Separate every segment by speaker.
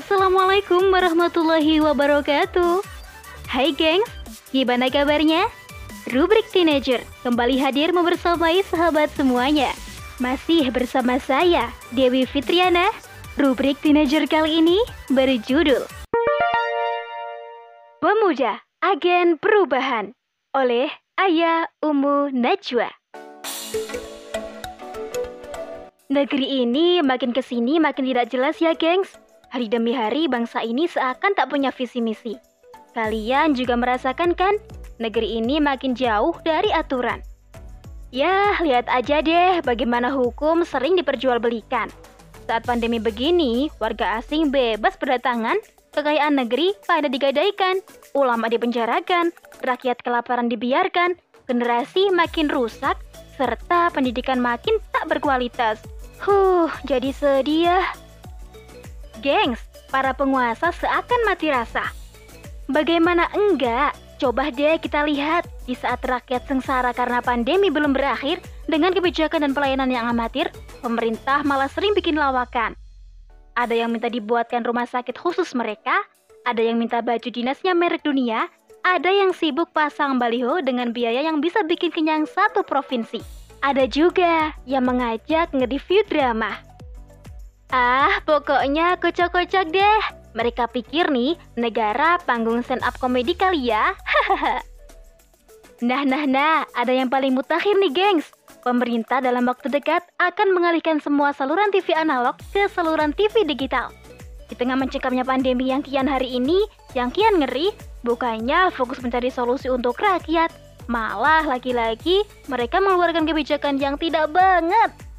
Speaker 1: Assalamualaikum warahmatullahi wabarakatuh. Hai gengs, gimana kabarnya? Rubrik Teenager kembali hadir membersamai sahabat semuanya. Masih bersama saya, Dewi Fitriana. Rubrik Teenager kali ini berjudul Pemuda Agen Perubahan oleh Ayah Umu Najwa. Negeri ini makin ke sini makin tidak jelas ya gengs. Hari demi hari bangsa ini seakan tak punya visi misi. Kalian juga merasakan kan? Negeri ini makin jauh dari aturan. Ya, lihat aja deh bagaimana hukum sering diperjualbelikan. Saat pandemi begini, warga asing bebas berdatangan, kekayaan negeri pada digadaikan, ulama dipenjarakan, rakyat kelaparan dibiarkan, generasi makin rusak, serta pendidikan makin tak berkualitas. Huh, jadi sedih ya. Gengs, para penguasa seakan mati rasa. Bagaimana enggak? Coba deh kita lihat di saat rakyat sengsara karena pandemi belum berakhir dengan kebijakan dan pelayanan yang amatir, pemerintah malah sering bikin lawakan. Ada yang minta dibuatkan rumah sakit khusus mereka, ada yang minta baju dinasnya merek dunia, ada yang sibuk pasang baliho dengan biaya yang bisa bikin kenyang satu provinsi. Ada juga yang mengajak nge-review drama. Ah, pokoknya kocak-kocak deh. Mereka pikir nih, negara panggung stand up komedi kali ya. nah, nah, nah, ada yang paling mutakhir nih, gengs. Pemerintah dalam waktu dekat akan mengalihkan semua saluran TV analog ke saluran TV digital. Di tengah mencekapnya pandemi yang kian hari ini, yang kian ngeri, bukannya fokus mencari solusi untuk rakyat, malah lagi-lagi mereka mengeluarkan kebijakan yang tidak banget.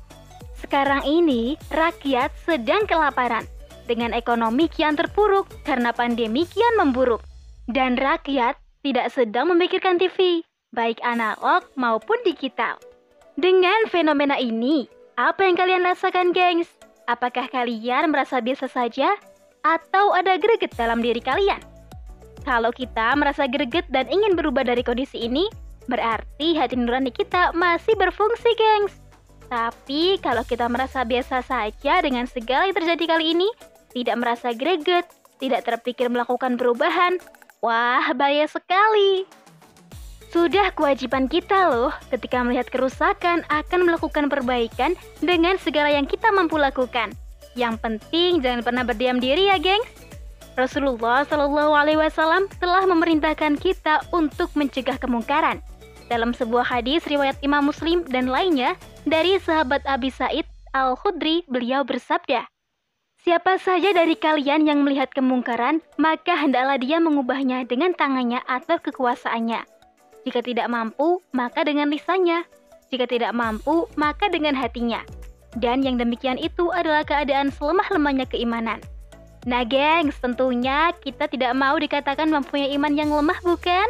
Speaker 1: Sekarang ini, rakyat sedang kelaparan dengan ekonomi kian terpuruk karena pandemi kian memburuk. Dan rakyat tidak sedang memikirkan TV, baik analog maupun digital. Dengan fenomena ini, apa yang kalian rasakan, gengs? Apakah kalian merasa biasa saja atau ada greget dalam diri kalian? Kalau kita merasa greget dan ingin berubah dari kondisi ini, berarti hati nurani kita masih berfungsi, gengs. Tapi kalau kita merasa biasa saja dengan segala yang terjadi kali ini, tidak merasa greget, tidak terpikir melakukan perubahan, wah bahaya sekali. Sudah kewajiban kita loh ketika melihat kerusakan akan melakukan perbaikan dengan segala yang kita mampu lakukan. Yang penting jangan pernah berdiam diri ya, gengs. Rasulullah Shallallahu Alaihi Wasallam telah memerintahkan kita untuk mencegah kemungkaran. Dalam sebuah hadis riwayat Imam Muslim dan lainnya, dari sahabat Abi Said Al-Khudri, beliau bersabda, Siapa saja dari kalian yang melihat kemungkaran, maka hendaklah dia mengubahnya dengan tangannya atau kekuasaannya. Jika tidak mampu, maka dengan lisannya. Jika tidak mampu, maka dengan hatinya. Dan yang demikian itu adalah keadaan selemah-lemahnya keimanan. Nah gengs, tentunya kita tidak mau dikatakan mempunyai iman yang lemah bukan?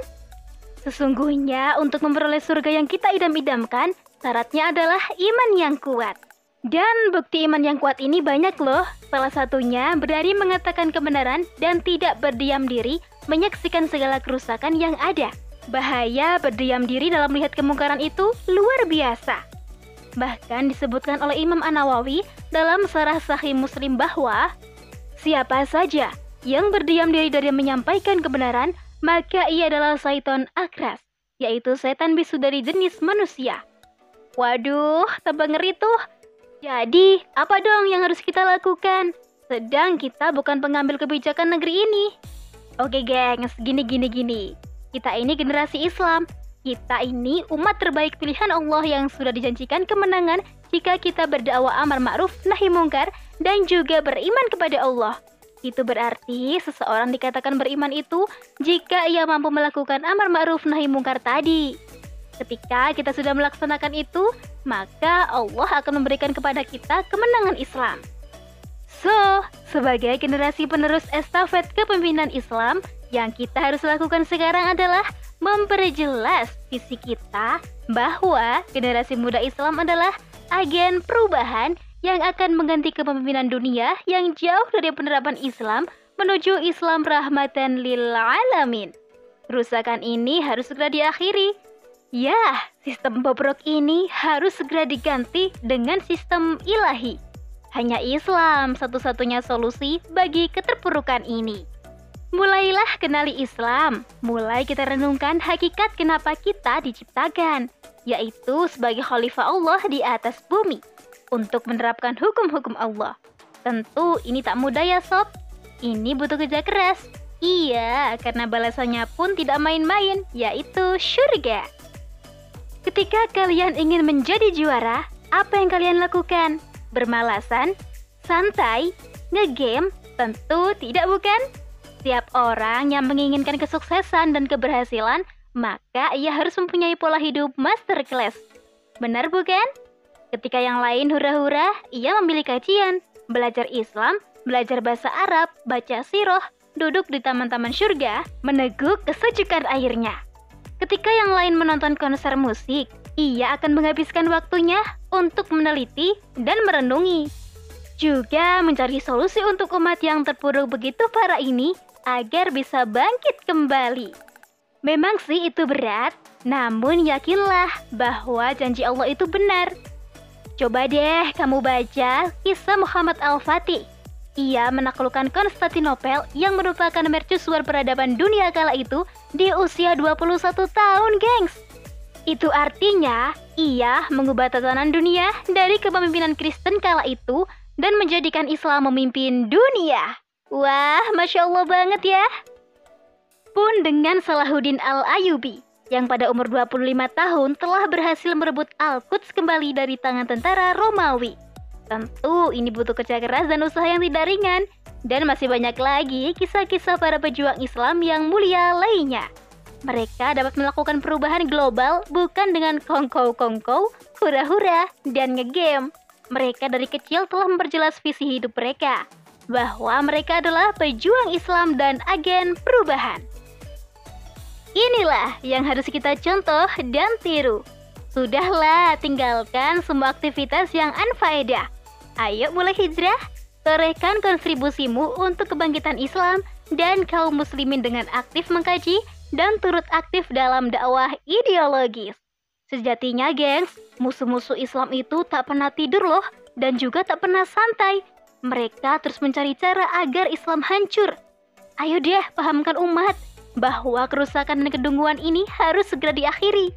Speaker 1: Sesungguhnya untuk memperoleh surga yang kita idam-idamkan, Syaratnya adalah iman yang kuat. Dan bukti iman yang kuat ini banyak loh. Salah satunya berani mengatakan kebenaran dan tidak berdiam diri menyaksikan segala kerusakan yang ada. Bahaya berdiam diri dalam melihat kemungkaran itu luar biasa. Bahkan disebutkan oleh Imam An-Nawawi dalam Sarah Sahih Muslim bahwa siapa saja yang berdiam diri dari menyampaikan kebenaran, maka ia adalah syaitan akras, yaitu setan bisu dari jenis manusia. Waduh, tambah ngeri tuh. Jadi, apa dong yang harus kita lakukan? Sedang kita bukan pengambil kebijakan negeri ini. Oke gengs, gini gini gini. Kita ini generasi Islam. Kita ini umat terbaik pilihan Allah yang sudah dijanjikan kemenangan jika kita berdakwah amar ma'ruf nahi mungkar dan juga beriman kepada Allah. Itu berarti seseorang dikatakan beriman itu jika ia mampu melakukan amar ma'ruf nahi mungkar tadi. Ketika kita sudah melaksanakan itu, maka Allah akan memberikan kepada kita kemenangan Islam. So, sebagai generasi penerus estafet kepemimpinan Islam, yang kita harus lakukan sekarang adalah memperjelas visi kita bahwa generasi muda Islam adalah agen perubahan yang akan mengganti kepemimpinan dunia yang jauh dari penerapan Islam menuju Islam rahmatan lil alamin. Kerusakan ini harus segera diakhiri Ya, sistem bobrok ini harus segera diganti dengan sistem ilahi. Hanya Islam satu-satunya solusi bagi keterpurukan ini. Mulailah kenali Islam, mulai kita renungkan hakikat kenapa kita diciptakan, yaitu sebagai khalifah Allah di atas bumi, untuk menerapkan hukum-hukum Allah. Tentu ini tak mudah ya sob, ini butuh kerja keras. Iya, karena balasannya pun tidak main-main, yaitu surga. Ketika kalian ingin menjadi juara, apa yang kalian lakukan? bermalasan, santai, ngegame, tentu tidak bukan? Setiap orang yang menginginkan kesuksesan dan keberhasilan, maka ia harus mempunyai pola hidup masterclass. Benar bukan? Ketika yang lain hura-hura, ia memilih kajian, belajar Islam, belajar bahasa Arab, baca siroh, duduk di taman-taman surga, meneguk kesejukan airnya. Ketika yang lain menonton konser musik, ia akan menghabiskan waktunya untuk meneliti dan merenungi. Juga mencari solusi untuk umat yang terpuruk begitu parah ini agar bisa bangkit kembali. Memang sih itu berat, namun yakinlah bahwa janji Allah itu benar. Coba deh kamu baca kisah Muhammad Al-Fatih. Ia menaklukkan Konstantinopel yang merupakan mercusuar peradaban dunia kala itu di usia 21 tahun, gengs. Itu artinya ia mengubah tatanan dunia dari kepemimpinan Kristen kala itu dan menjadikan Islam memimpin dunia. Wah, Masya Allah banget ya. Pun dengan Salahuddin Al-Ayubi yang pada umur 25 tahun telah berhasil merebut Al-Quds kembali dari tangan tentara Romawi. Tentu ini butuh kerja keras dan usaha yang tidak ringan. Dan masih banyak lagi kisah-kisah para pejuang Islam yang mulia lainnya. Mereka dapat melakukan perubahan global bukan dengan kongkow-kongkow, hura-hura, dan ngegame. Mereka dari kecil telah memperjelas visi hidup mereka, bahwa mereka adalah pejuang Islam dan agen perubahan. Inilah yang harus kita contoh dan tiru. Sudahlah, tinggalkan semua aktivitas yang anfaedah. Ayo mulai hijrah, torehkan kontribusimu untuk kebangkitan Islam dan kaum muslimin dengan aktif mengkaji dan turut aktif dalam dakwah ideologis. Sejatinya, gengs, musuh-musuh Islam itu tak pernah tidur loh dan juga tak pernah santai. Mereka terus mencari cara agar Islam hancur. Ayo deh, pahamkan umat bahwa kerusakan dan kedunguan ini harus segera diakhiri.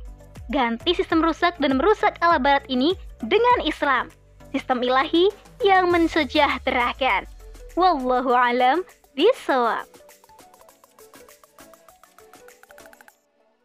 Speaker 1: Ganti sistem rusak dan merusak ala barat ini dengan Islam, sistem ilahi yang mensejahterakan. Wallahu alam bisawab.